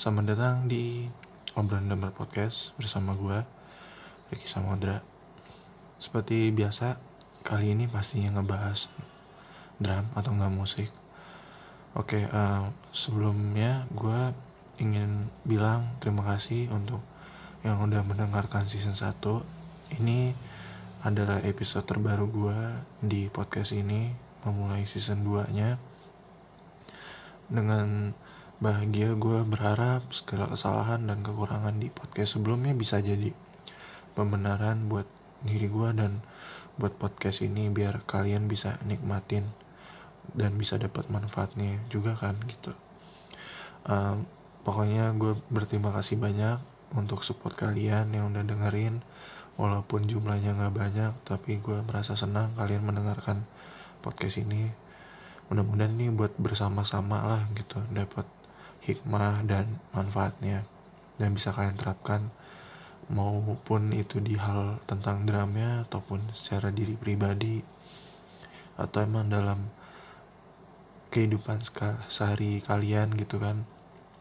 Selamat datang di Obrolan Damar Podcast Bersama gue Ricky Samodra Seperti biasa Kali ini pastinya ngebahas Drum atau nggak musik. Oke uh, Sebelumnya gue ingin bilang Terima kasih untuk Yang udah mendengarkan season 1 Ini adalah episode terbaru gue di podcast ini memulai season 2 nya dengan bahagia gue berharap segala kesalahan dan kekurangan di podcast sebelumnya bisa jadi pembenaran buat diri gue dan buat podcast ini biar kalian bisa nikmatin dan bisa dapat manfaatnya juga kan gitu. Um, pokoknya gue berterima kasih banyak untuk support kalian yang udah dengerin. Walaupun jumlahnya nggak banyak tapi gue merasa senang kalian mendengarkan podcast ini. Mudah-mudahan ini buat bersama-sama lah gitu. Dapat hikmah dan manfaatnya. Dan bisa kalian terapkan maupun itu di hal tentang drama ataupun secara diri pribadi atau emang dalam kehidupan sehari kalian gitu kan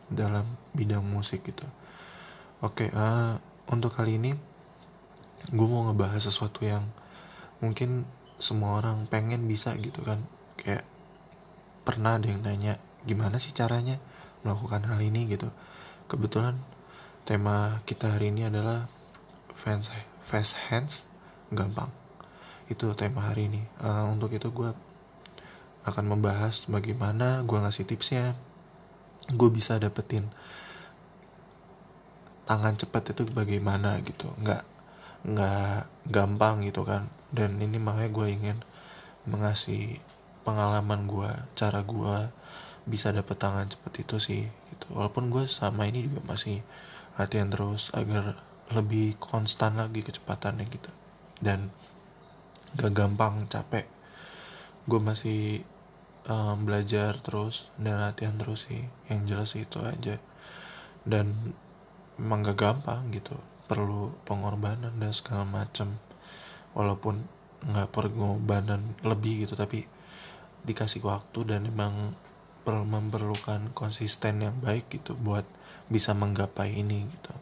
dalam bidang musik gitu. Oke uh, untuk kali ini gue mau ngebahas sesuatu yang mungkin semua orang pengen bisa gitu kan. Kayak pernah ada yang nanya gimana sih caranya melakukan hal ini gitu. Kebetulan tema kita hari ini adalah fans fast hands gampang. Itu tema hari ini. Uh, untuk itu gue akan membahas bagaimana gue ngasih tipsnya. Gue bisa dapetin tangan cepat itu bagaimana gitu. Nggak nggak gampang gitu kan. Dan ini makanya gue ingin mengasih pengalaman gue cara gue bisa dapet tangan cepet itu sih gitu. Walaupun gue sama ini juga masih latihan terus agar lebih konstan lagi kecepatannya gitu. Dan gak gampang capek. Gue masih um, belajar terus dan latihan terus sih. Yang jelas itu aja. Dan emang gak gampang gitu. Perlu pengorbanan dan segala macem. Walaupun nggak pengorbanan lebih gitu. Tapi dikasih waktu dan emang perlu memerlukan konsisten yang baik gitu buat bisa menggapai ini gitu.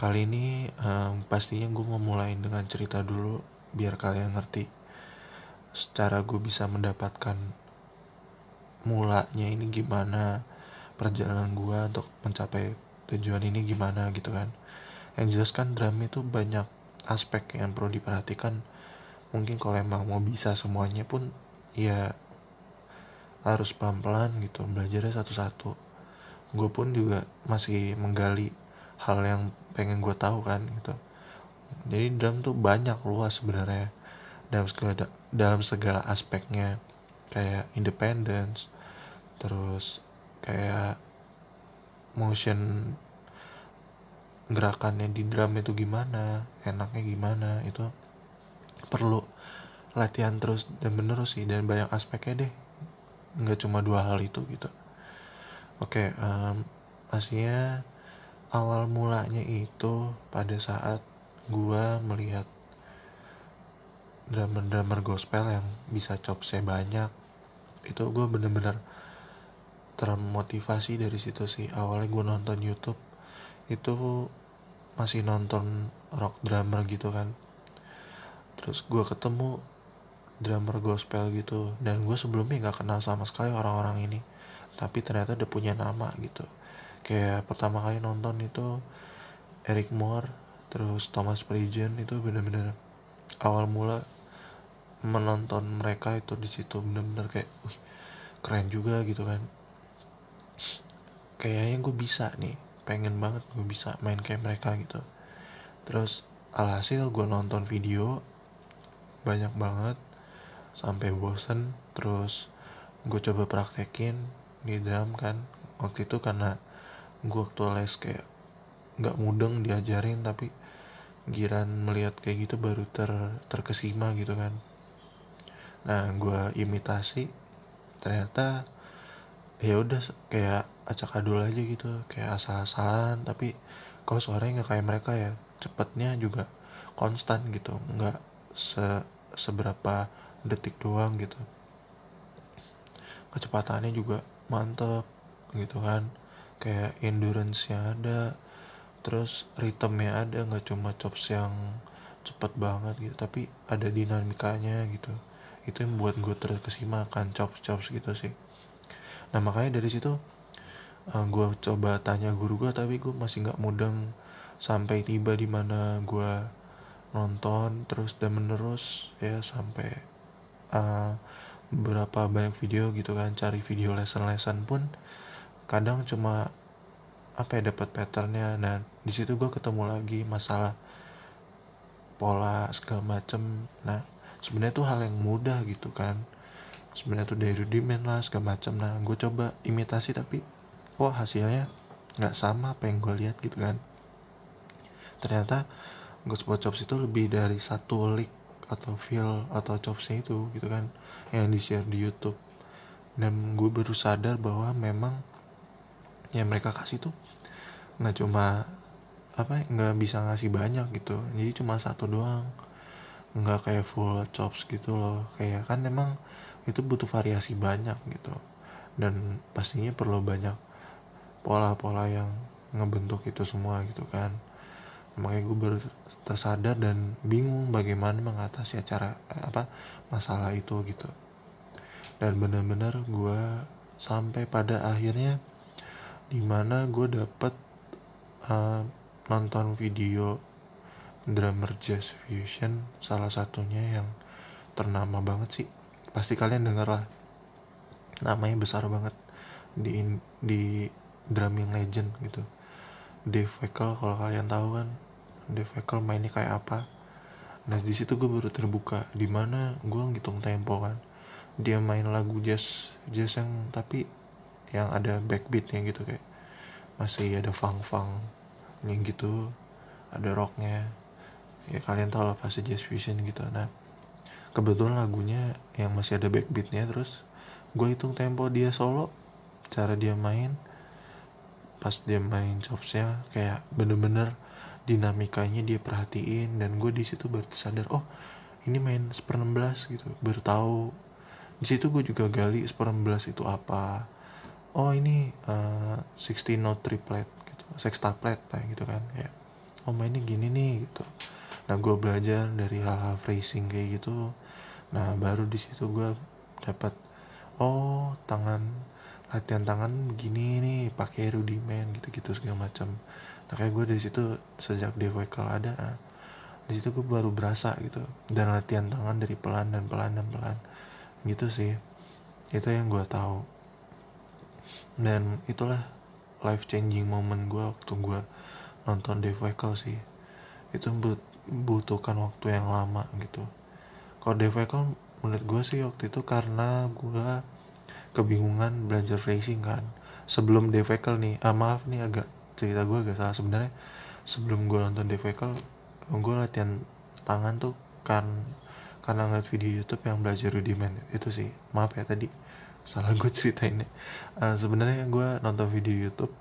Kali ini um, pastinya gue mau mulai dengan cerita dulu biar kalian ngerti secara gue bisa mendapatkan mulanya ini gimana perjalanan gue untuk mencapai tujuan ini gimana gitu kan. Yang jelas kan drum itu banyak aspek yang perlu diperhatikan. Mungkin kalau emang mau bisa semuanya pun ya harus pelan-pelan gitu belajarnya satu-satu. Gue pun juga masih menggali hal yang pengen gue tahu kan gitu. Jadi drum tuh banyak luas sebenarnya. Dalam segala dalam segala aspeknya. Kayak independence terus kayak motion gerakannya di drum itu gimana enaknya gimana itu perlu latihan terus dan menerus sih dan banyak aspeknya deh nggak cuma dua hal itu gitu. Oke um, pastinya awal mulanya itu pada saat gua melihat drummer-drummer gospel yang bisa chop saya banyak itu gue bener-bener termotivasi dari situ sih. Awalnya gue nonton YouTube itu masih nonton rock drummer gitu kan. Terus gue ketemu drummer gospel gitu. Dan gue sebelumnya nggak kenal sama sekali orang-orang ini. Tapi ternyata udah punya nama gitu. Kayak pertama kali nonton itu Eric Moore terus Thomas Pridgen itu bener-bener awal mula menonton mereka itu di situ. Bener-bener kayak wih, keren juga gitu kan. Kayaknya gue bisa nih pengen banget gue bisa main kayak mereka gitu. Terus alhasil gue nonton video banyak banget sampai bosen terus gue coba praktekin di drum kan. Waktu itu karena gue waktu les kayak nggak mudeng diajarin tapi giran melihat kayak gitu baru ter terkesima gitu kan. Nah gue imitasi ternyata ya udah kayak acak adul aja gitu kayak asal-asalan tapi kok suaranya nggak kayak mereka ya cepetnya juga konstan gitu. Nggak se seberapa detik doang gitu. Kecepatannya juga mantep gitu kan. Kayak endurance-nya ada terus ritmenya ada nggak cuma chops yang cepet banget gitu tapi ada dinamikanya gitu. Itu yang buat gue terkesima kan chops chops gitu sih. Nah makanya dari situ uh, eh, gue coba tanya guru gue tapi gue masih nggak mudeng sampai tiba di mana gue nonton terus dan menerus ya sampai uh, beberapa banyak video gitu kan cari video lesson-lesson pun kadang cuma apa ya dapat patternnya. Dan di situ gue ketemu lagi masalah pola segala macem. Nah sebenarnya tuh hal yang mudah gitu kan. Sebenarnya tuh dari rudiment lah segala macem. Nah gue coba imitasi tapi wah hasilnya nggak sama apa yang gue lihat gitu kan. Ternyata Spot Chops itu lebih dari satu lick atau feel atau chopsnya itu gitu kan yang di share di YouTube. Dan gue baru sadar bahwa memang yang mereka kasih tuh nggak cuma apa nggak bisa ngasih banyak gitu. Jadi cuma satu doang. Nggak kayak full chops gitu loh. Kayak kan memang itu butuh variasi banyak gitu. Dan pastinya perlu banyak pola-pola yang ngebentuk itu semua gitu kan makanya gue baru tersadar dan bingung bagaimana mengatasi acara apa masalah itu gitu. Dan benar-benar gue sampai pada akhirnya di mana gue dapet uh, nonton video drummer jazz fusion salah satunya yang ternama banget sih. Pasti kalian denger lah. Namanya besar banget. Di di drumming legend gitu Dave Weckl kalau kalian tahu kan. Dave Weckl mainnya kayak apa. Nah di situ gue baru terbuka. Di mana gue ngitung tempo kan. Dia main lagu jazz jazz yang tapi yang ada backbeatnya gitu kayak masih ada fang fang yang gitu ada rocknya. Ya kalian tahu lah pasti jazz fusion gitu. Nah kebetulan lagunya yang masih ada backbeatnya terus gue hitung tempo dia solo cara dia main pas dia main chopsnya kayak bener-bener dinamikanya dia perhatiin dan gue di situ baru sadar oh ini main seper 16 gitu. Baru tahu. Di situ gue juga gali seper 16 itu apa. Oh ini uh, eh, 16 note triplet gitu. Sextuplet kayak gitu kan ya oh mainnya gini nih gitu. Nah gue belajar dari hal-hal phrasing kayak gitu. Nah baru di situ gue dapat oh tangan latihan tangan begini nih pakai rudiment gitu-gitu segala macam. Nah kayak gue dari situ sejak DVKL ada nah, di situ gue baru berasa gitu dan latihan tangan dari pelan dan pelan dan pelan. Gitu sih itu yang gue tahu. Dan itulah life changing moment gue waktu gue nonton DVKL sih. Itu butuhkan waktu yang lama gitu. Kalau DVKL menurut gue sih waktu itu karena gue kebingungan belajar racing kan. Sebelum Devekel nih ah, maaf nih agak cerita gue agak salah. Sebenarnya sebelum gue nonton Devekel gue latihan tangan tuh kan karena ngeliat video YouTube yang belajar rudiment. Itu sih. Maaf ya tadi. Salah gue ceritainnya. Uh, sebenarnya gue nonton video YouTube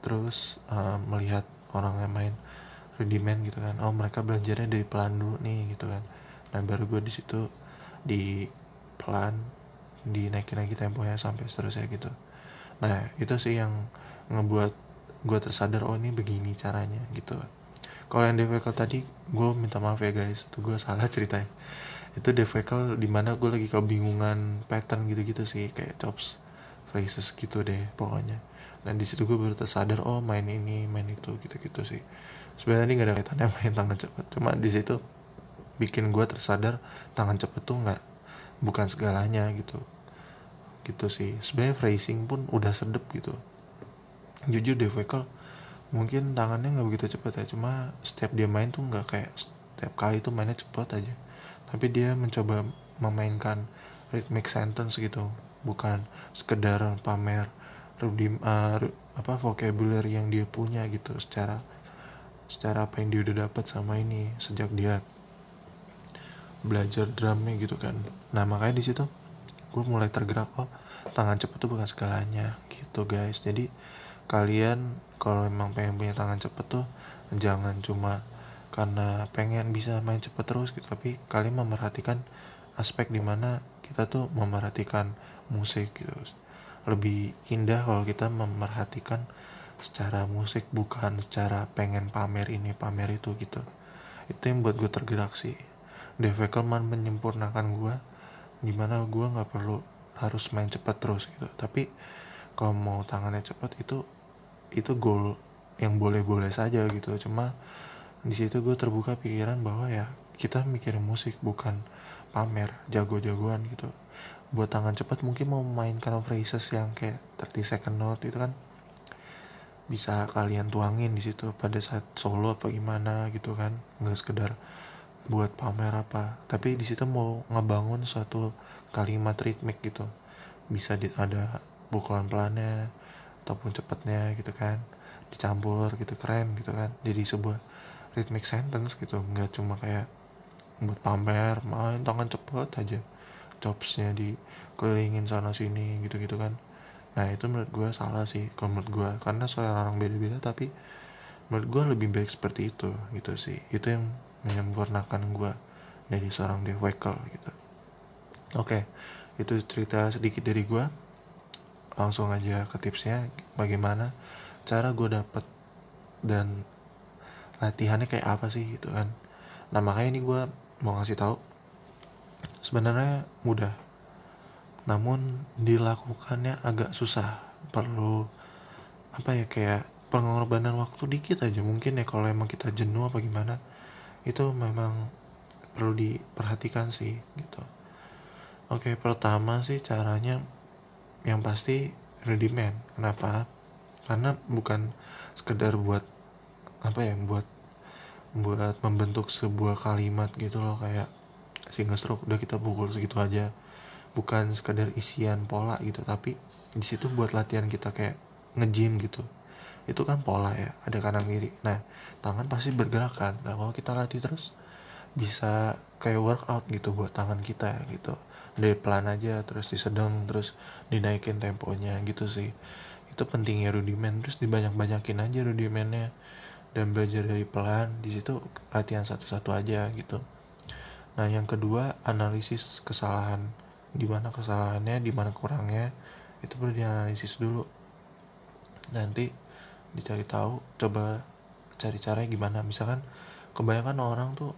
terus uh, melihat orang yang main rudiment gitu kan. Oh mereka belajarnya dari pelan dulu nih gitu kan. Nah baru gue di situ di pelan dinaikin lagi temponya sampai seterusnya gitu. Nah itu sih yang ngebuat gue tersadar oh ini begini caranya gitu. Kalau yang difficult tadi gue minta maaf ya guys. Itu gue salah ceritanya itu difficult di mana gue lagi kebingungan pattern gitu-gitu sih kayak chops phrases gitu deh pokoknya. Dan di situ gue baru tersadar oh main ini main itu gitu-gitu sih. Sebenarnya ini gak ada kaitannya main tangan cepet. Cuma di situ bikin gue tersadar tangan cepet tuh nggak bukan segalanya gitu. Gitu sih. Sebenarnya phrasing pun udah sedep gitu. Jujur Devekel mungkin tangannya nggak begitu cepat ya. Cuma setiap dia main tuh nggak kayak setiap kali itu mainnya cepat aja. Tapi dia mencoba memainkan rhythmic sentence gitu. Bukan sekedar pamer rudim uh, apa vocabulary yang dia punya gitu. Secara secara apa yang dia udah dapat sama ini sejak dia belajar drumnya gitu kan. Nah makanya di situ gue mulai tergerak oh tangan cepet tuh bukan segalanya gitu guys. Jadi kalian kalau emang pengen punya tangan cepet tuh jangan cuma karena pengen bisa main cepet terus gitu tapi kalian memerhatikan aspek di mana kita tuh memerhatikan musik gitu. Lebih indah kalau kita memerhatikan secara musik bukan secara pengen pamer ini pamer itu gitu. Itu yang buat gue tergerak sih Dave Eccleman menyempurnakan gue di mana gue nggak perlu harus main cepat terus gitu. Tapi kalau mau tangannya cepat itu itu goal yang boleh-boleh saja gitu. Cuma di situ gue terbuka pikiran bahwa ya kita mikirin musik bukan pamer jago-jagoan gitu. Buat tangan cepat mungkin mau mainkan phrases yang kayak 30 second note itu kan bisa kalian tuangin di situ pada saat solo apa gimana gitu kan. Nggak sekedar buat pamer apa. Tapi di situ mau ngebangun suatu kalimat ritmik gitu. Bisa di, ada pukulan pelannya ataupun cepatnya gitu kan. Dicampur gitu keren gitu kan. Jadi sebuah rhythmic sentence gitu. Nggak cuma kayak buat pamer main tangan cepet aja. Chopsnya dikelilingin sana sini gitu gitu kan. Nah itu menurut gue salah sih kalau menurut gue karena soal orang beda-beda tapi menurut gue lebih baik seperti itu gitu sih. Itu yang menyempurnakan gue dari seorang Dave Weckl gitu. Oke. Itu cerita sedikit dari gue langsung aja ke tipsnya bagaimana cara gue dapet dan latihannya kayak apa sih gitu kan. Nah makanya ini gue mau ngasih tahu sebenarnya mudah namun dilakukannya agak susah. Perlu apa ya kayak pengorbanan waktu dikit aja mungkin ya kalau emang kita jenuh apa gimana itu memang perlu diperhatikan sih gitu. Oke pertama sih caranya yang pasti ready man kenapa? Karena bukan sekedar buat apa ya buat buat membentuk sebuah kalimat gitu loh kayak single stroke udah kita pukul segitu aja. Bukan sekedar isian pola gitu tapi di situ buat latihan kita kayak ngejim gitu itu kan pola ya ada kanan kiri. Nah tangan pasti bergerak kan. Nah kalau kita latih terus bisa kayak workout gitu buat tangan kita gitu. Dari pelan aja terus disedang terus dinaikin temponya gitu sih. Itu pentingnya rudimen. Terus dibanyak-banyakin aja rudimennya. Dan belajar dari pelan di situ latihan satu-satu aja gitu. Nah yang kedua analisis kesalahan. Di mana kesalahannya di mana kurangnya itu perlu dianalisis dulu. Nanti dicari tahu coba cari caranya gimana. Misalkan kebanyakan orang tuh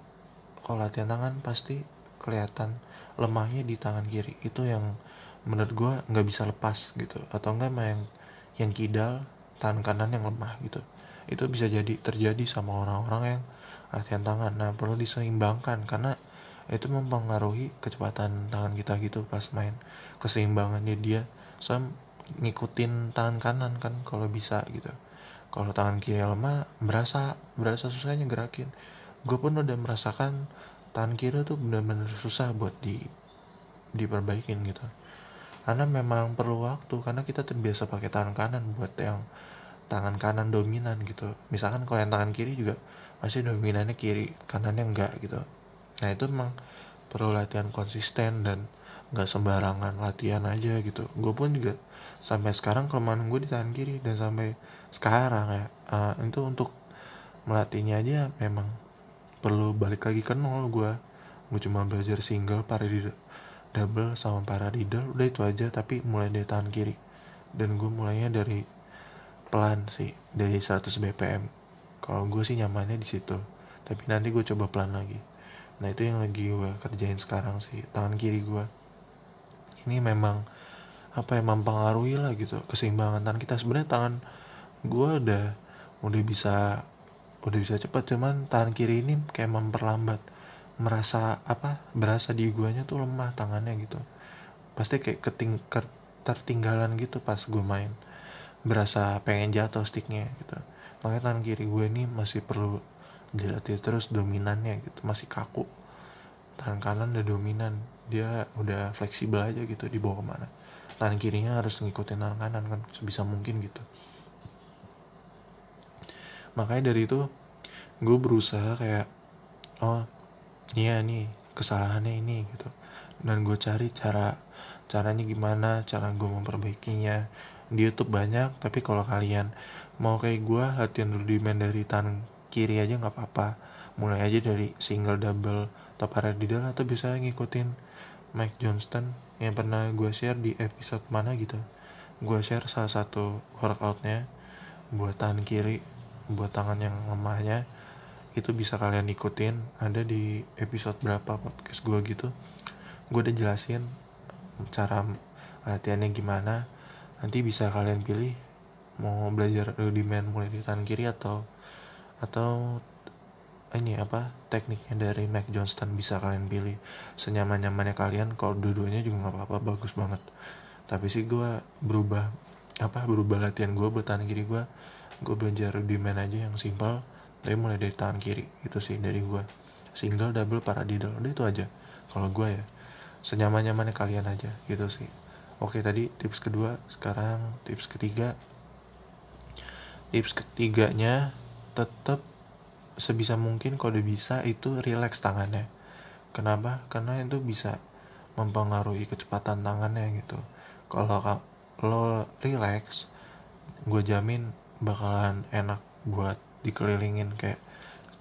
kalau latihan tangan pasti kelihatan lemahnya di tangan kiri. Itu yang menurut gue nggak bisa lepas gitu. Atau enggak yang yang kidal tangan kanan yang lemah gitu. Itu bisa jadi terjadi sama orang-orang yang latihan tangan. Nah perlu diseimbangkan karena itu mempengaruhi kecepatan tangan kita gitu pas main. Keseimbangannya dia so ngikutin tangan kanan kan kalau bisa gitu kalau tangan kiri lemah berasa berasa susahnya gerakin gue pun udah merasakan tangan kiri tuh benar-benar susah buat di diperbaikin gitu. Karena memang perlu waktu karena kita terbiasa pakai tangan kanan buat yang tangan kanan dominan gitu. Misalkan kalau yang tangan kiri juga masih dominannya kiri kanannya enggak gitu. Nah itu memang perlu latihan konsisten dan nggak sembarangan latihan aja gitu. Gue pun juga sampai sekarang kelemahan gue di tangan kiri dan sampai sekarang ya uh, itu untuk melatihnya aja memang perlu balik lagi ke nol gue gue cuma belajar single paradiddle double sama paradiddle udah itu aja tapi mulai dari tangan kiri. Dan gue mulainya dari pelan sih dari 100 bpm kalau gue sih nyamannya di situ tapi nanti gue coba pelan lagi. Nah itu yang lagi gue kerjain sekarang sih tangan kiri gue ini memang apa yang mempengaruhi lah gitu keseimbangan tangan kita. Sebenarnya tangan gue udah udah bisa udah bisa cepat cuman tangan kiri ini kayak memperlambat. Merasa apa berasa di guanya tuh lemah tangannya gitu. Pasti kayak keting tertinggalan gitu pas gue main. Berasa pengen jatuh sticknya gitu. Makanya tangan kiri gue ini masih perlu dilatih terus dominannya gitu. Masih kaku. Tangan kanan udah dominan. Dia udah fleksibel aja gitu di bawah ke mana tangan kirinya harus ngikutin tangan kanan kan sebisa mungkin gitu makanya dari itu gue berusaha kayak oh iya nih kesalahannya ini gitu. Dan gue cari cara caranya gimana cara gue memperbaikinya. Di YouTube banyak tapi kalau kalian mau kayak gue latihan rudiment dari tangan kiri aja nggak apa-apa. Mulai aja dari single double atau paradiddle atau bisa ngikutin Mike Johnston yang pernah gue share di episode mana gitu. Gue share salah satu workoutnya buat tangan kiri buat tangan yang lemahnya itu bisa kalian ikutin. Ada di episode berapa podcast gue gitu. Gue udah jelasin cara latihannya gimana. Nanti bisa kalian pilih mau belajar rudiment mulai di tangan kiri atau atau ini apa tekniknya dari Mac Johnston bisa kalian pilih. Senyaman nyamannya kalian kalau dua-duanya juga nggak apa-apa bagus banget. Tapi sih gue berubah apa berubah latihan gue buat tangan kiri gue gue belajar rudiment aja yang simpel tapi mulai dari tangan kiri itu sih dari gue single double paradiddle udah itu aja kalau gue ya. Senyaman nyamannya kalian aja gitu sih. Oke tadi tips kedua sekarang tips ketiga. Tips ketiganya tetap sebisa mungkin kalau udah bisa itu relax tangannya. Kenapa? Karena itu bisa mempengaruhi kecepatan tangannya gitu. Kalau lo relax gue jamin bakalan enak buat dikelilingin kayak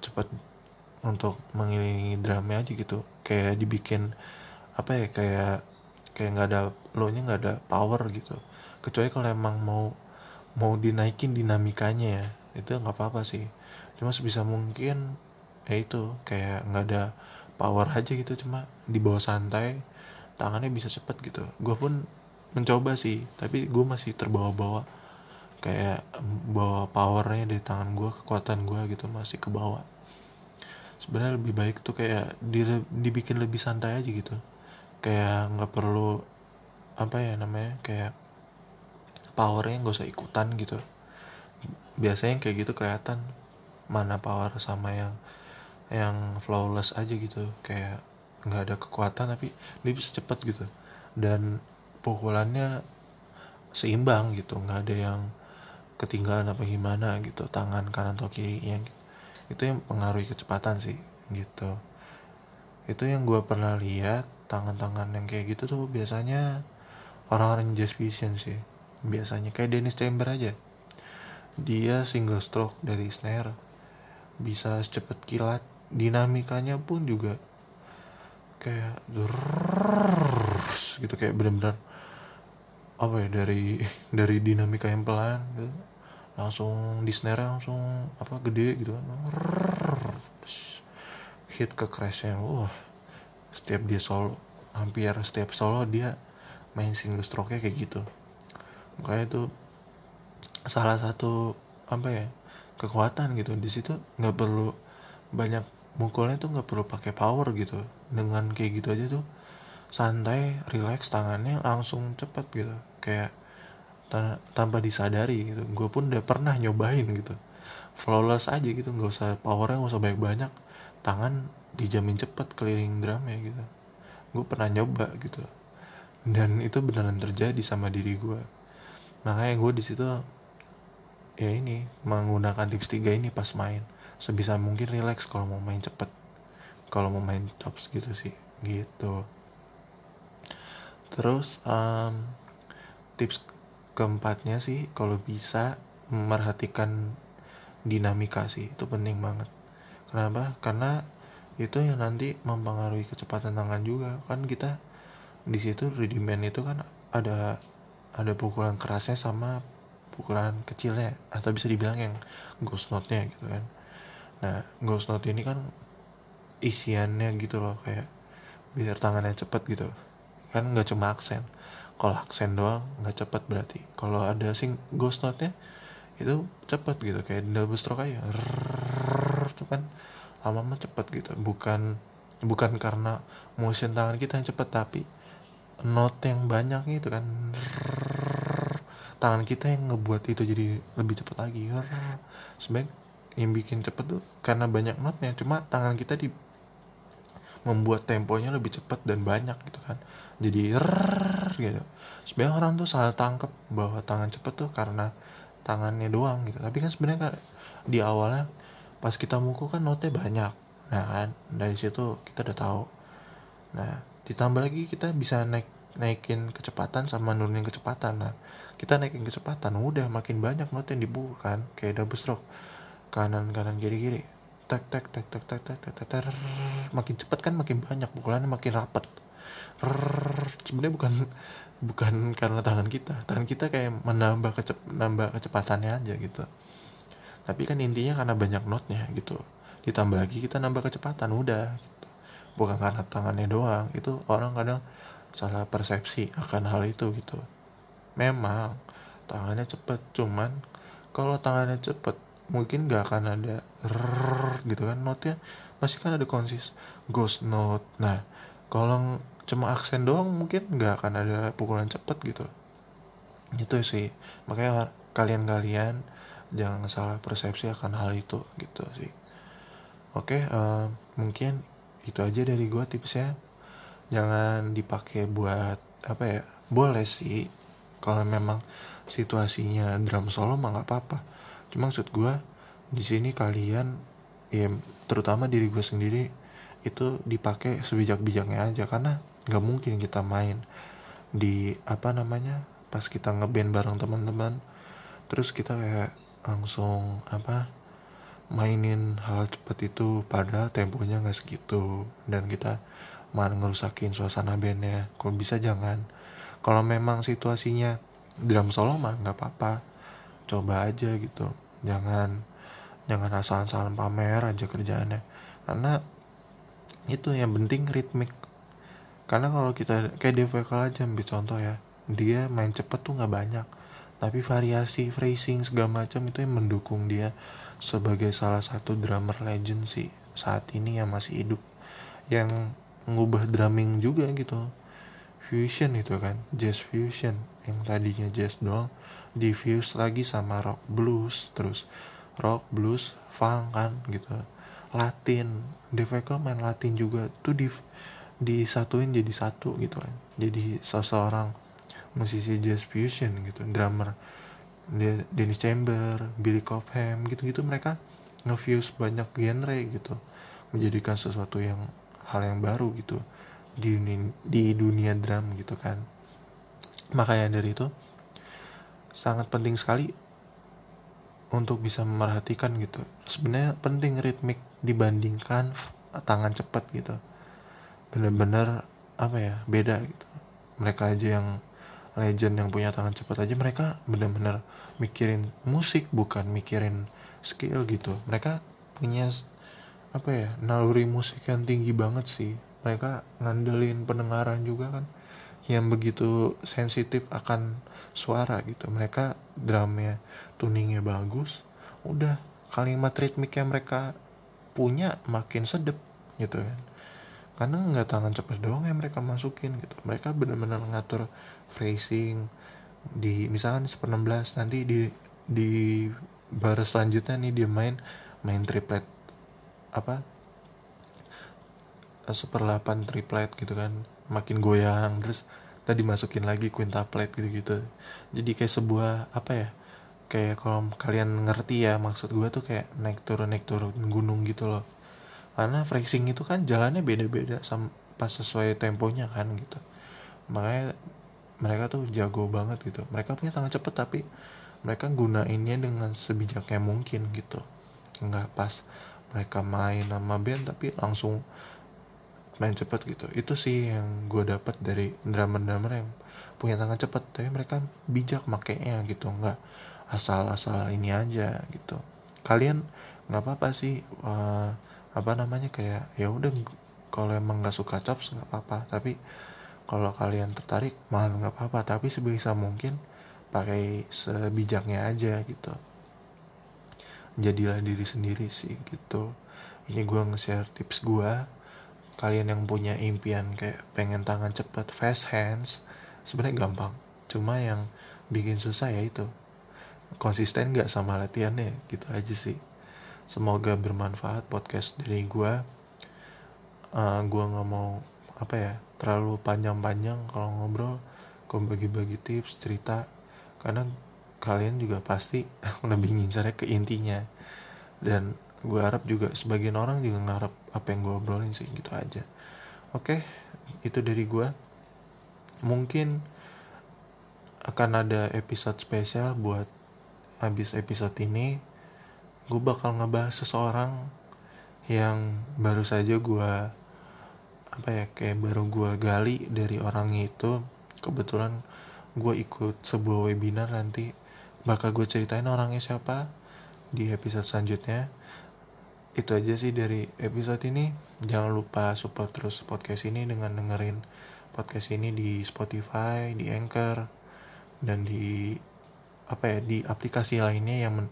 cepet untuk mengelilingi drumnya aja gitu. Kayak dibikin apa ya kayak kayak nggak ada lo nya nggak ada power gitu. Kecuali kalau emang mau mau dinaikin dinamikanya ya itu nggak apa-apa sih. Cuma sebisa mungkin ya itu kayak nggak ada power aja gitu. Cuma di bawah santai tangannya bisa cepet gitu. Gue pun mencoba sih tapi gue masih terbawa-bawa kayak bawa powernya dari tangan gue kekuatan gue gitu masih ke bawah. Sebenarnya lebih baik tuh kayak di, dibikin lebih santai aja gitu. Kayak nggak perlu apa ya namanya kayak powernya nggak usah ikutan gitu. Biasanya kayak gitu kelihatan mana power sama yang yang flawless aja gitu. Kayak nggak ada kekuatan tapi dia bisa cepet gitu. Dan pukulannya seimbang gitu nggak ada yang ketinggalan apa gimana gitu tangan kanan atau kiri yang itu yang pengaruhi kecepatan sih gitu. Itu yang gue pernah lihat tangan-tangan yang kayak gitu tuh biasanya orang-orang jazz fusion sih. Biasanya kayak Dennis Chamber aja. Dia single stroke dari snare bisa secepat kilat dinamikanya pun juga kayak gitu kayak bener-bener apa ya dari dari dinamika yang pelan gitu, langsung di snare langsung apa gede gitu kan. Hit ke crashnya. Wah. Setiap dia solo hampir setiap solo dia main single stroke nya kayak gitu. Makanya itu salah satu apa ya kekuatan gitu. Di situ nggak perlu banyak mukulnya tuh nggak perlu pakai power gitu. Dengan kayak gitu aja tuh santai relax tangannya langsung cepet gitu. Kayak tanpa disadari gitu. Gue pun udah pernah nyobain gitu. Flawless aja gitu nggak usah powernya nggak usah banyak banyak tangan dijamin cepet keliling drumnya gitu. Gue pernah nyoba gitu. Dan itu beneran terjadi sama diri gue makanya gue di situ ya ini menggunakan tips tiga ini pas main. Sebisa mungkin relax kalau mau main cepet. Kalau mau main chops gitu sih gitu. Terus um, tips keempatnya sih kalau bisa memperhatikan dinamika sih itu penting banget. Kenapa? Karena itu yang nanti mempengaruhi kecepatan tangan juga. Kan kita di situ rudiment itu kan ada ada pukulan kerasnya sama pukulan kecilnya atau bisa dibilang yang ghost note-nya gitu kan. Nah ghost note ini kan isiannya gitu loh kayak biar tangannya cepet gitu. Kan nggak cuma aksen kalau aksen doang nggak cepet berarti. Kalau ada sing ghost note-nya itu cepet gitu kayak double stroke aja. Itu kan lama-lama cepet gitu bukan bukan karena motion tangan kita yang cepet tapi note yang banyak gitu kan tangan kita yang ngebuat itu jadi lebih cepat lagi sebaik yang bikin cepet tuh karena banyak notnya cuma tangan kita di membuat temponya lebih cepat dan banyak gitu kan. Jadi gitu. Sebenarnya orang tuh salah tangkep bahwa tangan cepet tuh karena tangannya doang gitu. Tapi kan sebenarnya kan di awalnya pas kita mukul kan notnya banyak. Nah kan dari situ kita udah tahu. Nah ditambah lagi kita bisa naik naikin kecepatan sama nurunin kecepatan. Nah kita naikin kecepatan udah makin banyak not yang dibuka kan. Kayak double stroke. Kanan kanan kiri kiri tek tek tek tek tek tek tek tek makin cepat kan makin banyak pukulannya makin rapat sebenarnya bukan bukan karena tangan kita. Tangan kita kayak menambah kecep nambah kecepatannya aja gitu. Tapi kan intinya karena banyak notnya gitu. Ditambah lagi kita nambah kecepatan udah gitu. bukan karena tangannya doang. Itu orang kadang salah persepsi akan hal itu gitu. Memang tangannya cepet cuman kalau tangannya cepet mungkin gak akan ada rrrr, gitu kan notnya masih kan ada konsis ghost note. Nah kalau cuma aksen doang mungkin gak akan ada pukulan cepet gitu. Itu sih makanya kalian-kalian jangan salah persepsi akan hal itu gitu sih. Oke uh, mungkin itu aja dari gue tipsnya. Jangan dipakai buat apa ya boleh sih. Kalau memang situasinya drum solo mah nggak apa-apa cuma maksud gue di sini kalian ya terutama diri gue sendiri itu dipakai sebijak-bijaknya aja. Karena nggak mungkin kita main di apa namanya pas kita ngeband bareng teman-teman terus kita kayak langsung apa mainin hal cepat itu padahal temponya nggak segitu dan kita malah ngerusakin suasana bandnya. Kalau bisa jangan. Kalau memang situasinya drum solo mah nggak apa-apa. Coba aja gitu jangan jangan asal-asalan pamer aja kerjaannya. Karena itu yang penting ritmik. Karena kalau kita kayak Dev aja ambil contoh ya. Dia main cepet tuh nggak banyak. Tapi variasi phrasing segala macam itu yang mendukung dia sebagai salah satu drummer legend sih saat ini yang masih hidup. Yang ngubah drumming juga gitu. Fusion itu kan jazz fusion. Yang tadinya jazz doang diffuse lagi sama rock blues terus rock blues funk kan gitu. Latin Deveco main Latin juga. Tuh di disatuin jadi satu gitu kan. Jadi seseorang musisi jazz fusion gitu drummer Dennis Chamber Billy Cobham gitu-gitu mereka ngefuse banyak genre gitu. Menjadikan sesuatu yang hal yang baru gitu di dunia, di dunia drum gitu kan. Makanya dari itu sangat penting sekali untuk bisa memerhatikan gitu. Sebenarnya penting ritmik dibandingkan tangan cepat gitu. Bener-bener apa ya beda gitu. Mereka aja yang legend yang punya tangan cepat aja mereka bener-bener mikirin musik bukan mikirin skill gitu. Mereka punya apa ya naluri musik yang tinggi banget sih. Mereka ngandelin pendengaran juga kan yang begitu sensitif akan suara gitu. Mereka drumnya tuningnya bagus udah kalimat ritmik yang mereka punya makin sedep gitu kan. Karena nggak tangan cepet doang yang mereka masukin gitu. Mereka benar-benar ngatur phrasing di misalkan seper 16 nanti di di bar selanjutnya nih dia main main triplet apa eh, seperlapan triplet gitu kan. Makin goyang terus tadi masukin lagi quintuplet gitu gitu jadi kayak sebuah apa ya kayak kalau kalian ngerti ya maksud gue tuh kayak naik turun naik turun gunung gitu loh. Karena phrasing itu kan jalannya beda-beda sama pas sesuai temponya kan gitu. Makanya mereka tuh jago banget gitu. Mereka punya tangan cepet tapi mereka gunainnya dengan sebijaknya mungkin gitu. Nggak pas mereka main nama band tapi langsung main cepet gitu. Itu sih yang gue dapat dari drummer-drummer yang punya tangan cepet. Tapi mereka bijak makainya gitu. Nggak asal-asal ini aja gitu. Kalian nggak apa-apa sih uh, apa namanya kayak ya udah kalau emang nggak suka chops nggak apa-apa. Tapi kalau kalian tertarik malah nggak apa-apa. Tapi sebisa mungkin pakai sebijaknya aja gitu. Jadilah diri sendiri sih gitu. Ini gue nge-share tips gue kalian yang punya impian kayak pengen tangan cepat fast hands sebenarnya gampang. Cuma yang bikin susah ya itu. Konsisten gak sama latihannya? Gitu aja sih. Semoga bermanfaat podcast dari gue uh, gue nggak mau apa ya terlalu panjang-panjang kalau ngobrol. Gue bagi-bagi tips cerita. Karena kalian juga pasti lebih ngincarnya ke intinya. Dan gue harap juga sebagian orang juga ngarep apa yang gue obrolin sih gitu aja. Oke itu dari gue mungkin akan ada episode spesial buat habis episode ini. Gue bakal ngebahas seseorang yang baru saja gue apa ya kayak baru gue gali dari orangnya itu. Kebetulan gue ikut sebuah webinar nanti. Bakal gue ceritain orangnya siapa di episode selanjutnya itu aja sih dari episode ini. Jangan lupa support terus podcast ini dengan dengerin podcast ini di Spotify di Anchor dan di apa ya di aplikasi lainnya yang men,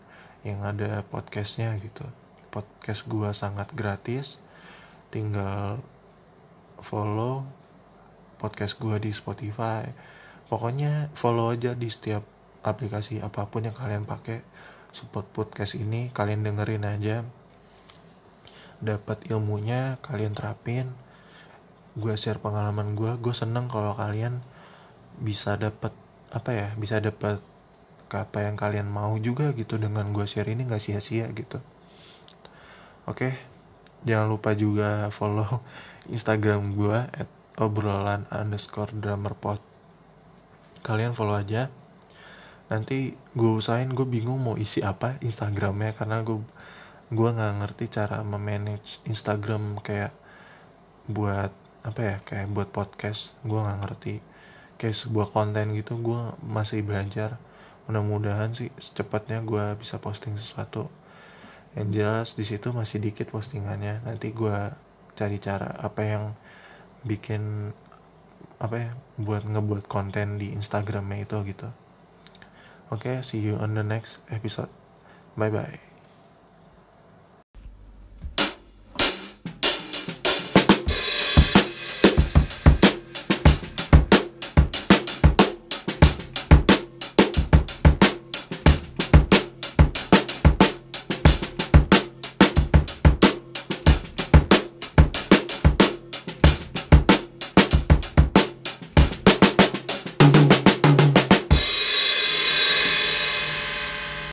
yang ada podcastnya gitu. Podcast gue sangat gratis. Tinggal follow podcast gue di Spotify. Pokoknya follow aja di setiap aplikasi apa pun yang kalian pakai. Support podcast ini kalian dengerin aja dapat ilmunya kalian terapin. Gue share pengalaman gue gue seneng kalau kalian bisa dapat apa ya bisa dapat apa yang kalian mau juga gitu dengan gue share ini gak sia-sia gitu. Oke jangan lupa juga follow instagram gue at obrolan underscore drummer pot kalian follow aja. Nanti gue usahain gue bingung mau isi apa instagramnya karena gue gue nggak ngerti cara memanage instagram kayak buat apa ya kayak buat podcast. Gue nggak ngerti. Kayak sebuah konten gitu gue masih belajar. Mudah-mudahan sih secepatnya gue bisa posting sesuatu. Yang jelas di situ masih dikit postingannya. Nanti gue cari cara apa yang bikin apa ya buat ngebuat konten di Instagramnya itu gitu. Oke okay, see you on the next episode. Bye bye